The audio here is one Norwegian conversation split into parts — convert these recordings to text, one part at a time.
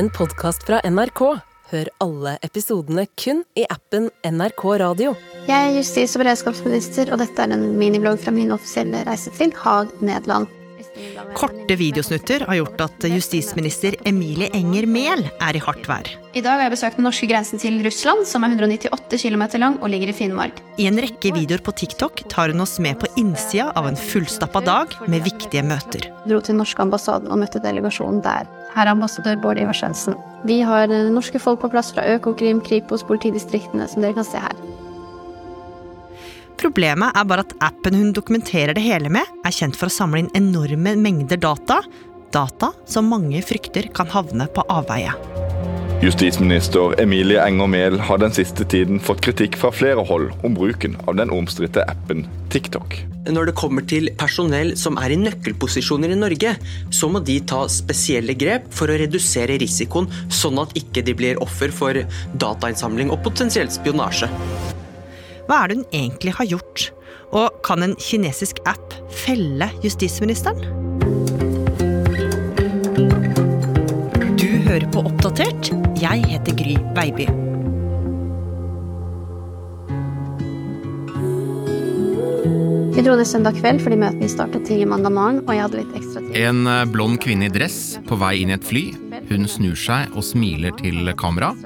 en podkast fra NRK. Hør alle episodene kun i appen NRK Radio. Jeg er justis- og beredskapsminister, og dette er en miniblogg fra min offisielle reise til Haag, Nederland. Korte videosnutter har gjort at justisminister Emilie Enger Mehl er i hardt vær. I dag har jeg besøkt den norske grensen til Russland, som er 198 km lang og ligger i Finnmark. I en rekke videoer på TikTok tar hun oss med på innsida av en fullstappa dag med viktige møter. Jeg Dro til den norske ambassaden og møtte delegasjonen der. Her er ambassadør Bård Ivar Svendsen. Vi har eh, norske folk på plass fra Økokrim, Kripos, politidistriktene, som dere kan se her. Problemet er bare at appen hun dokumenterer det hele med, er kjent for å samle inn enorme mengder data. Data som mange frykter kan havne på avveie. Justisminister Emilie Enger Mehl har den siste tiden fått kritikk fra flere hold om bruken av den omstridte appen TikTok. Når det kommer til personell som er i nøkkelposisjoner i Norge, så må de ta spesielle grep for å redusere risikoen, sånn at ikke de blir offer for datainnsamling og potensielt spionasje. Hva er det hun egentlig har gjort? Og kan en kinesisk app felle justisministeren? Du hører på Oppdatert. Jeg heter Gry Baby. Vi dro ned søndag kveld fordi møtene startet tidlig mandag morgen, og jeg hadde litt ekstra tid. En eh, blond kvinne i dress på vei inn i et fly. Hun snur seg og smiler til kamera.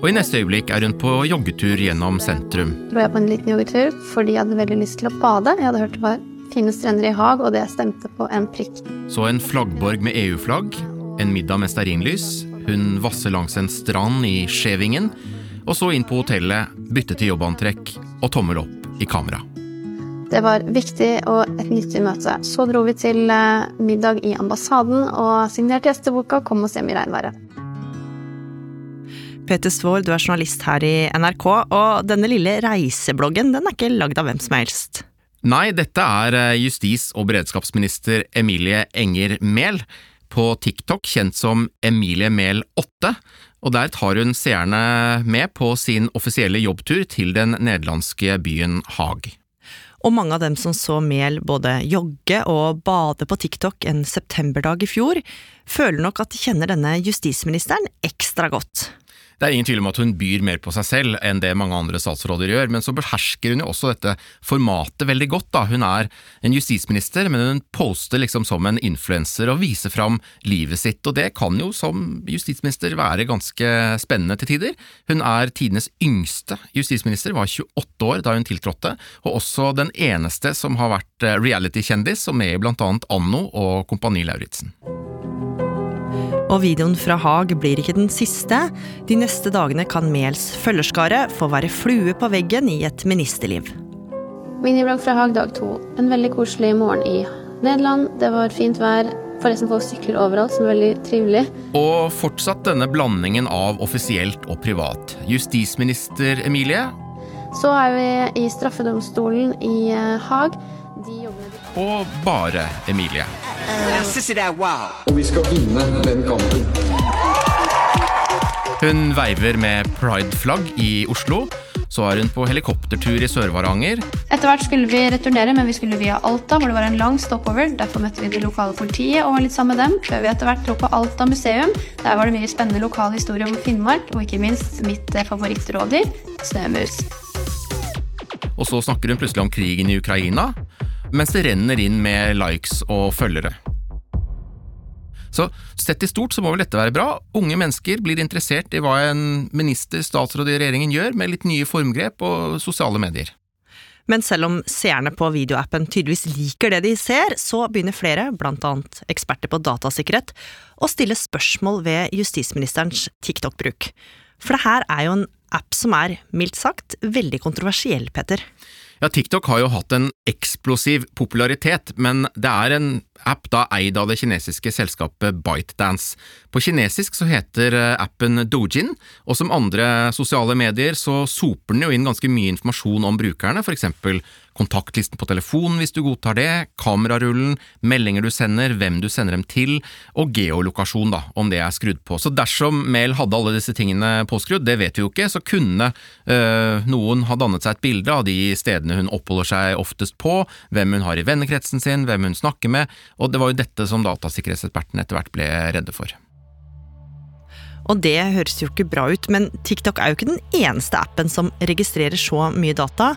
Og i neste øyeblikk er hun på joggetur gjennom sentrum. jeg på en liten joggetur fordi jeg hadde veldig lyst til å bade. Jeg hadde hørt det var fine strender i Haag, og det stemte på en prikk. Så en flaggborg med EU-flagg, en middag med stearinlys, hun vasser langs en strand i Skjevingen, og så inn på hotellet, bytte til jobbantrekk og tommel opp i kamera. Det var viktig og et nyttig møte. Så dro vi til eh, middag i ambassaden og signerte gjesteboka 'Kom og se meg i regnværet'. Peter Svaar, du er journalist her i NRK, og denne lille reisebloggen den er ikke lagd av hvem som helst. Nei, dette er eh, justis- og beredskapsminister Emilie Enger Mehl, på TikTok kjent som Emilie Mehl 8, og der tar hun seerne med på sin offisielle jobbtur til den nederlandske byen Haag. Og mange av dem som så Mehl både jogge og bade på TikTok en septemberdag i fjor, føler nok at de kjenner denne justisministeren ekstra godt. Det er ingen tvil om at hun byr mer på seg selv enn det mange andre statsråder gjør, men så behersker hun jo også dette formatet veldig godt. da. Hun er en justisminister, men hun poster liksom som en influenser og viser fram livet sitt, og det kan jo som justisminister være ganske spennende til tider. Hun er tidenes yngste justisminister, var 28 år da hun tiltrådte, og også den eneste som har vært reality-kjendis og med i blant annet Anno og Kompani Lauritzen. Og videoen fra Haag blir ikke den siste. De neste dagene kan Mehls følgerskare få være flue på veggen i et ministerliv. Miniblogg fra Haag dag to. En veldig koselig morgen i Nederland. Det var fint vær. Forresten, folk sykler overalt, som er veldig trivelig. Og fortsatt denne blandingen av offisielt og privat. Justisminister Emilie Så er vi i straffedomstolen i og bare Emilie. Og vi skal vinne den kampen. Hun veiver med pride-flagg i Oslo. Så er hun på helikoptertur i Sør-Varanger. Etter hvert skulle vi returnere, men vi skulle via Alta, hvor det var en lang stopover. Derfor møtte vi det lokale politiet og var litt sammen med dem, før vi etter hvert dro på Alta museum. Der var det mye spennende lokal historie om Finnmark, og ikke minst mitt eh, favorittrådyr, snømus. Og så snakker hun plutselig om krigen i Ukraina, mens det renner inn med likes og følgere. Så sett i stort så må vel dette være bra. Unge mennesker blir interessert i hva en minister, statsråd i regjeringen gjør, med litt nye formgrep og sosiale medier. Men selv om seerne på videoappen tydeligvis liker det de ser, så begynner flere, blant annet eksperter på datasikkerhet, å stille spørsmål ved justisministerens TikTok-bruk. For det her er jo en app som er, mildt sagt, veldig kontroversiell, Petter. Ja, TikTok har jo hatt en eksplosiv popularitet, men det er en app da eid av det kinesiske selskapet ByteDance. På kinesisk så heter eh, appen Dojin, og som andre sosiale medier så soper den jo inn ganske mye informasjon om brukerne, eksempel kontaktlisten på telefonen hvis du godtar det, kamerarullen, meldinger du sender, hvem du sender dem til, og geolokasjon, da, om det er skrudd på. Så dersom Mail hadde alle disse tingene påskrudd, det vet vi jo ikke, så kunne øh, noen ha dannet seg et bilde av de stedene hun oppholder seg oftest på, hvem hun har i vennekretsen sin, hvem hun snakker med, og det var jo dette som datasikkerhetsekspertene etter hvert ble redde for. Og det høres jo ikke bra ut, men TikTok er jo ikke den eneste appen som registrerer så mye data.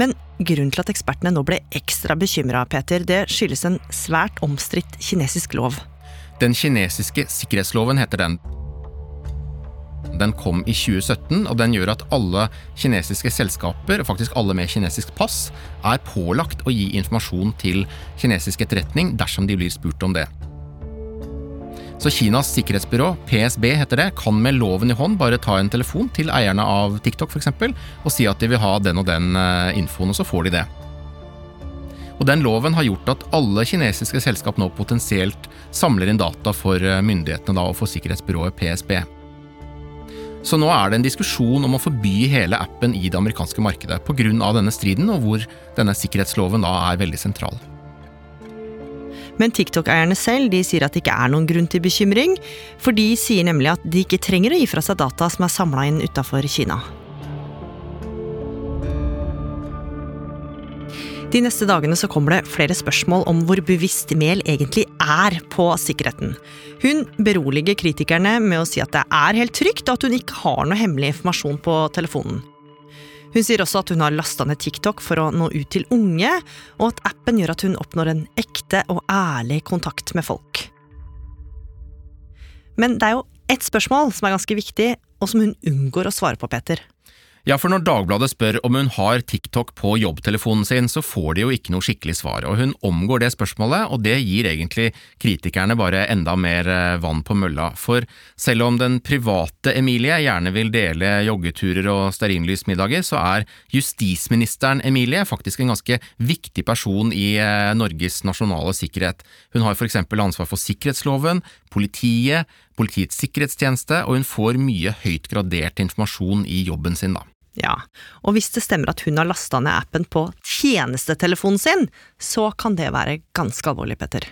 Men grunnen til at ekspertene nå ble ekstra bekymra, Peter, det skyldes en svært omstridt kinesisk lov. Den kinesiske sikkerhetsloven heter den. Den kom i 2017, og den gjør at alle kinesiske selskaper, faktisk alle med kinesisk pass, er pålagt å gi informasjon til kinesisk etterretning dersom de blir spurt om det. Så Kinas sikkerhetsbyrå, PSB heter det, kan med loven i hånd bare ta en telefon til eierne av TikTok for eksempel, og si at de vil ha den og den eh, infoen, og så får de det. Og Den loven har gjort at alle kinesiske selskap nå potensielt samler inn data for eh, myndighetene da, og for sikkerhetsbyrået PSB. Så nå er det en diskusjon om å forby hele appen i det amerikanske markedet pga. denne striden, og hvor denne sikkerhetsloven da er veldig sentral. Men TikTok-eierne selv de sier at det ikke er noen grunn til bekymring, for de sier nemlig at de ikke trenger å gi fra seg data som er samla inn utafor Kina. De neste dagene så kommer det flere spørsmål om hvor bevisst Mehl egentlig er på sikkerheten. Hun beroliger kritikerne med å si at det er helt trygt, og at hun ikke har noe hemmelig informasjon på telefonen. Hun sier også at hun har lasta ned TikTok for å nå ut til unge, og at appen gjør at hun oppnår en ekte og ærlig kontakt med folk. Men det er jo ett spørsmål som er ganske viktig, og som hun unngår å svare på, Peter. Ja, for når Dagbladet spør om hun har TikTok på jobbtelefonen sin, så får de jo ikke noe skikkelig svar, og hun omgår det spørsmålet, og det gir egentlig kritikerne bare enda mer eh, vann på mølla. For selv om den private Emilie gjerne vil dele joggeturer og stearinlysmiddager, så er justisministeren Emilie faktisk en ganske viktig person i eh, Norges nasjonale sikkerhet. Hun har for eksempel ansvar for sikkerhetsloven, politiet, Politiets sikkerhetstjeneste, og hun får mye høyt gradert informasjon i jobben sin, da. Ja, og hvis det stemmer at hun har lasta ned appen på tjenestetelefonen sin, så kan det være ganske alvorlig, Petter.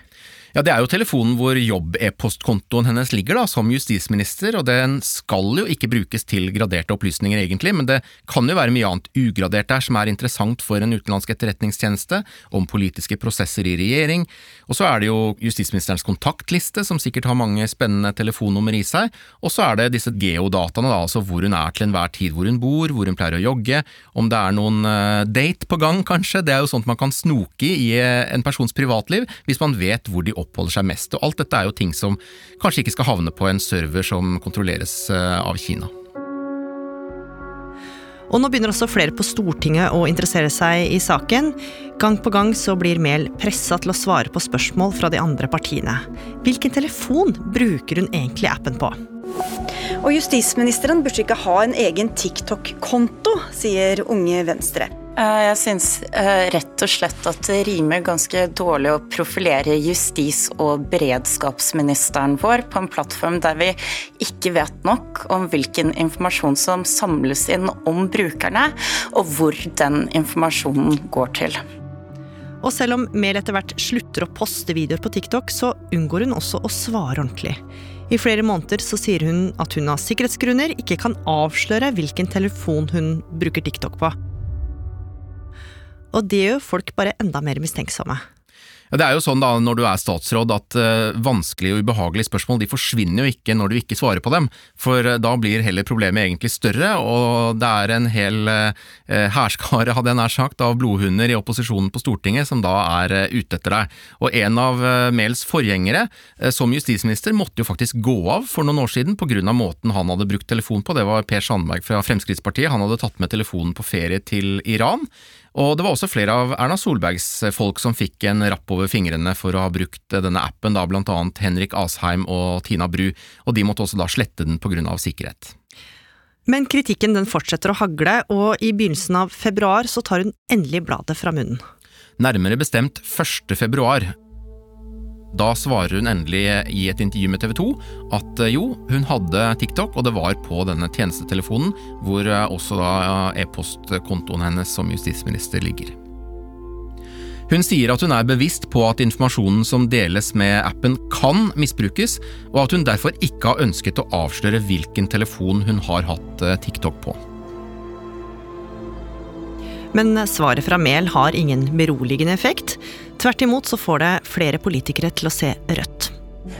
Ja, Det er jo telefonen hvor jobb-e-postkontoen hennes ligger da, som justisminister, og den skal jo ikke brukes til graderte opplysninger egentlig, men det kan jo være mye annet ugradert der som er interessant for en utenlandsk etterretningstjeneste, om politiske prosesser i regjering, og så er det jo justisministerens kontaktliste, som sikkert har mange spennende telefonnummer i seg, og så er det disse geodataene, da, altså hvor hun er til enhver tid, hvor hun bor, hvor hun pleier å jogge, om det er noen uh, date på gang, kanskje, det er jo sånt man kan snoke i i eh, en persons privatliv, hvis man vet hvor de oppholder seg mest. Og alt dette er jo ting som kanskje ikke skal havne på en server som kontrolleres eh, av Kina. Og nå begynner også flere på Stortinget å interessere seg i saken. Gang på gang så blir Mehl pressa til å svare på spørsmål fra de andre partiene. Hvilken telefon bruker hun egentlig appen på? Og justisministeren burde ikke ha en egen TikTok-konto, sier Unge Venstre. Eh, jeg syns eh, rett og slett at det rimer ganske dårlig å profilere justis- og beredskapsministeren vår på en plattform der vi ikke vet nok om hvilken informasjon som samles inn om brukerne, og hvor den informasjonen går til. Og selv om Mehl etter hvert slutter å poste videoer på TikTok, så unngår hun også å svare ordentlig. I flere måneder så sier hun at hun av sikkerhetsgrunner ikke kan avsløre hvilken telefon hun bruker TikTok på. Og det gjør folk bare enda mer mistenksomme. Det er jo sånn da, når du er statsråd at uh, vanskelige og ubehagelige spørsmål de forsvinner jo ikke når du ikke svarer på dem, for uh, da blir heller problemet egentlig større, og det er en hel uh, hærskare, hadde jeg nær sagt, av blodhunder i opposisjonen på Stortinget som da er ute etter deg. Og en av Mehls forgjengere som justisminister måtte jo faktisk gå av for noen år siden pga. måten han hadde brukt telefon på, det var Per Sandberg fra Fremskrittspartiet, han hadde tatt med telefonen på ferie til Iran. Og det var også flere av Erna Solbergs folk som fikk en rapp over fingrene for å ha brukt denne appen, da blant annet Henrik Asheim og Tina Bru, og de måtte også da slette den på grunn av sikkerhet. Men kritikken den fortsetter å hagle, og i begynnelsen av februar så tar hun endelig bladet fra munnen. Nærmere bestemt 1. februar da svarer hun endelig i et intervju med TV 2 at eh, jo, hun hadde TikTok, og det var på denne tjenestetelefonen hvor eh, også da e-postkontoen hennes som justisminister ligger. Hun sier at hun er bevisst på at informasjonen som deles med appen kan misbrukes, og at hun derfor ikke har ønsket å avsløre hvilken telefon hun har hatt eh, TikTok på. Men svaret fra Mehl har ingen beroligende effekt. Tvert imot så får det flere politikere til å se rødt.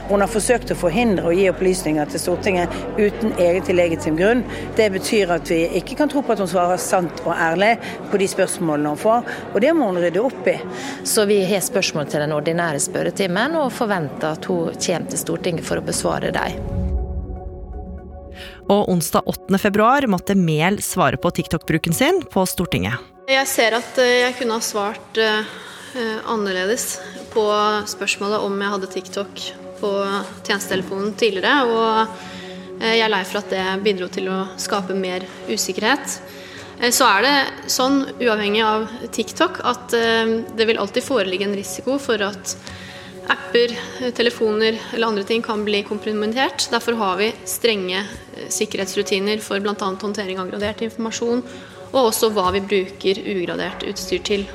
Hun har forsøkt å forhindre å gi opplysninger til Stortinget uten egentlig legitim grunn. Det betyr at vi ikke kan tro på at hun svarer sant og ærlig på de spørsmålene hun får, og det må hun rydde opp i. Så vi har spørsmål til den ordinære spørretimen, og forventer at hun kommer til Stortinget for å besvare dem. Og onsdag 8. februar måtte Mehl svare på TikTok-bruken sin på Stortinget. Jeg ser at eh, jeg kunne ha svart uh, annerledes på spørsmålet om jeg hadde TikTok på tjenestetelefonen tidligere. Og jeg er lei for at det bidro til å skape mer usikkerhet. Så er det sånn, uavhengig av TikTok, at det vil alltid foreligge en risiko for at apper, telefoner eller andre ting kan bli kompromittert. Derfor har vi strenge sikkerhetsrutiner for bl.a. håndtering av gradert informasjon, og også hva vi bruker ugradert utstyr til.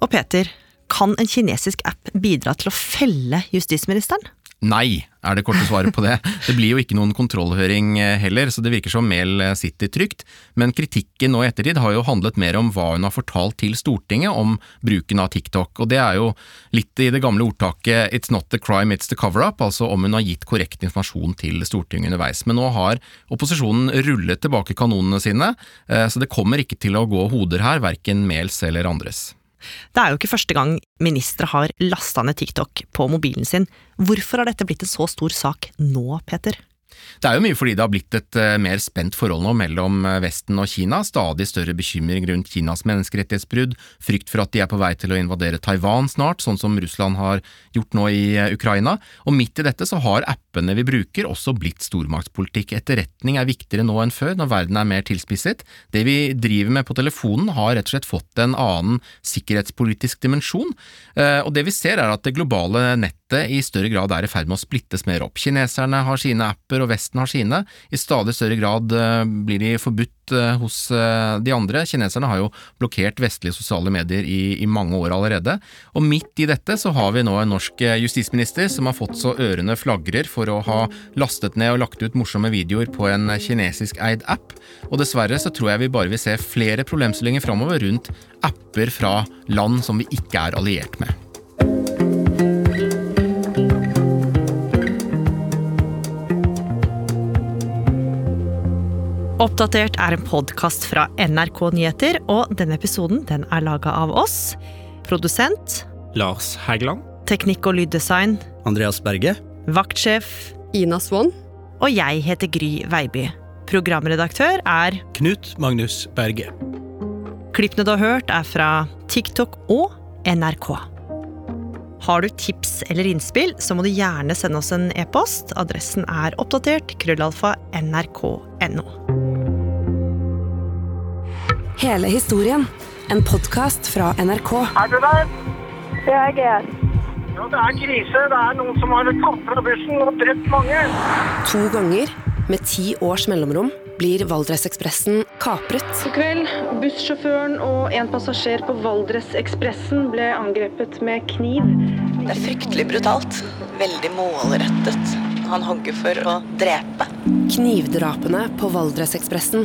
Og Peter, kan en kinesisk app bidra til å felle justisministeren? Nei, er det korte svaret på det. Det blir jo ikke noen kontrollhøring eh, heller, så det virker som Mehl eh, sitter trygt. Men kritikken nå i ettertid har jo handlet mer om hva hun har fortalt til Stortinget om bruken av TikTok. Og det er jo litt i det gamle ordtaket 'it's not the crime, it's the cover-up', altså om hun har gitt korrekt informasjon til Stortinget underveis. Men nå har opposisjonen rullet tilbake kanonene sine, eh, så det kommer ikke til å gå hoder her, verken Mehls eller andres. Det er jo ikke første gang ministre har lasta ned TikTok på mobilen sin. Hvorfor har dette blitt en så stor sak nå, Peter? Det er jo mye fordi det har blitt et uh, mer spent forhold nå mellom uh, Vesten og Kina. Stadig større bekymring rundt Kinas menneskerettighetsbrudd, frykt for at de er på vei til å invadere Taiwan snart, sånn som Russland har gjort nå i uh, Ukraina. Og midt i dette så har appene vi bruker også blitt stormaktspolitikk. Etterretning er viktigere nå enn før, når verden er mer tilspisset. Det vi driver med på telefonen har rett og slett fått en annen sikkerhetspolitisk dimensjon, og det vi ser er at det globale nettet i større grad er i ferd med å splittes mer opp. Kineserne har sine apper, og Vesten har sine. I stadig større grad eh, blir de forbudt eh, hos eh, de andre. Kineserne har jo blokkert vestlige sosiale medier i, i mange år allerede. Og midt i dette så har vi nå en norsk justisminister som har fått så ørene flagrer for å ha lastet ned og lagt ut morsomme videoer på en kinesisk eid app. Og dessverre så tror jeg vi bare vil se flere problemstillinger framover rundt apper fra land som vi ikke er alliert med. Oppdatert er en podkast fra NRK Nyheter, og denne episoden den er laga av oss. Produsent Lars Hægeland. Teknikk og lyddesign Andreas Berge. Vaktsjef Ina Swann. Og jeg heter Gry Veiby. Programredaktør er Knut Magnus Berge. Klippene du har hørt, er fra TikTok og NRK. Har du tips eller innspill, så må du gjerne sende oss en e-post. Adressen er oppdatert krøllalfa nrk.no. Hele historien. En podkast fra NRK. Er du der? Jeg er. Ja, det er krise. Det er noen som har tatt fra bussen og drept mange. To ganger, med ti års mellomrom, blir Valdresekspressen kapret. I kveld, bussjåføren og en passasjer på Valdresekspressen ble angrepet med kniv. Det er fryktelig brutalt. Veldig målrettet. Han hogger for å drepe. Knivdrapene på Valdresekspressen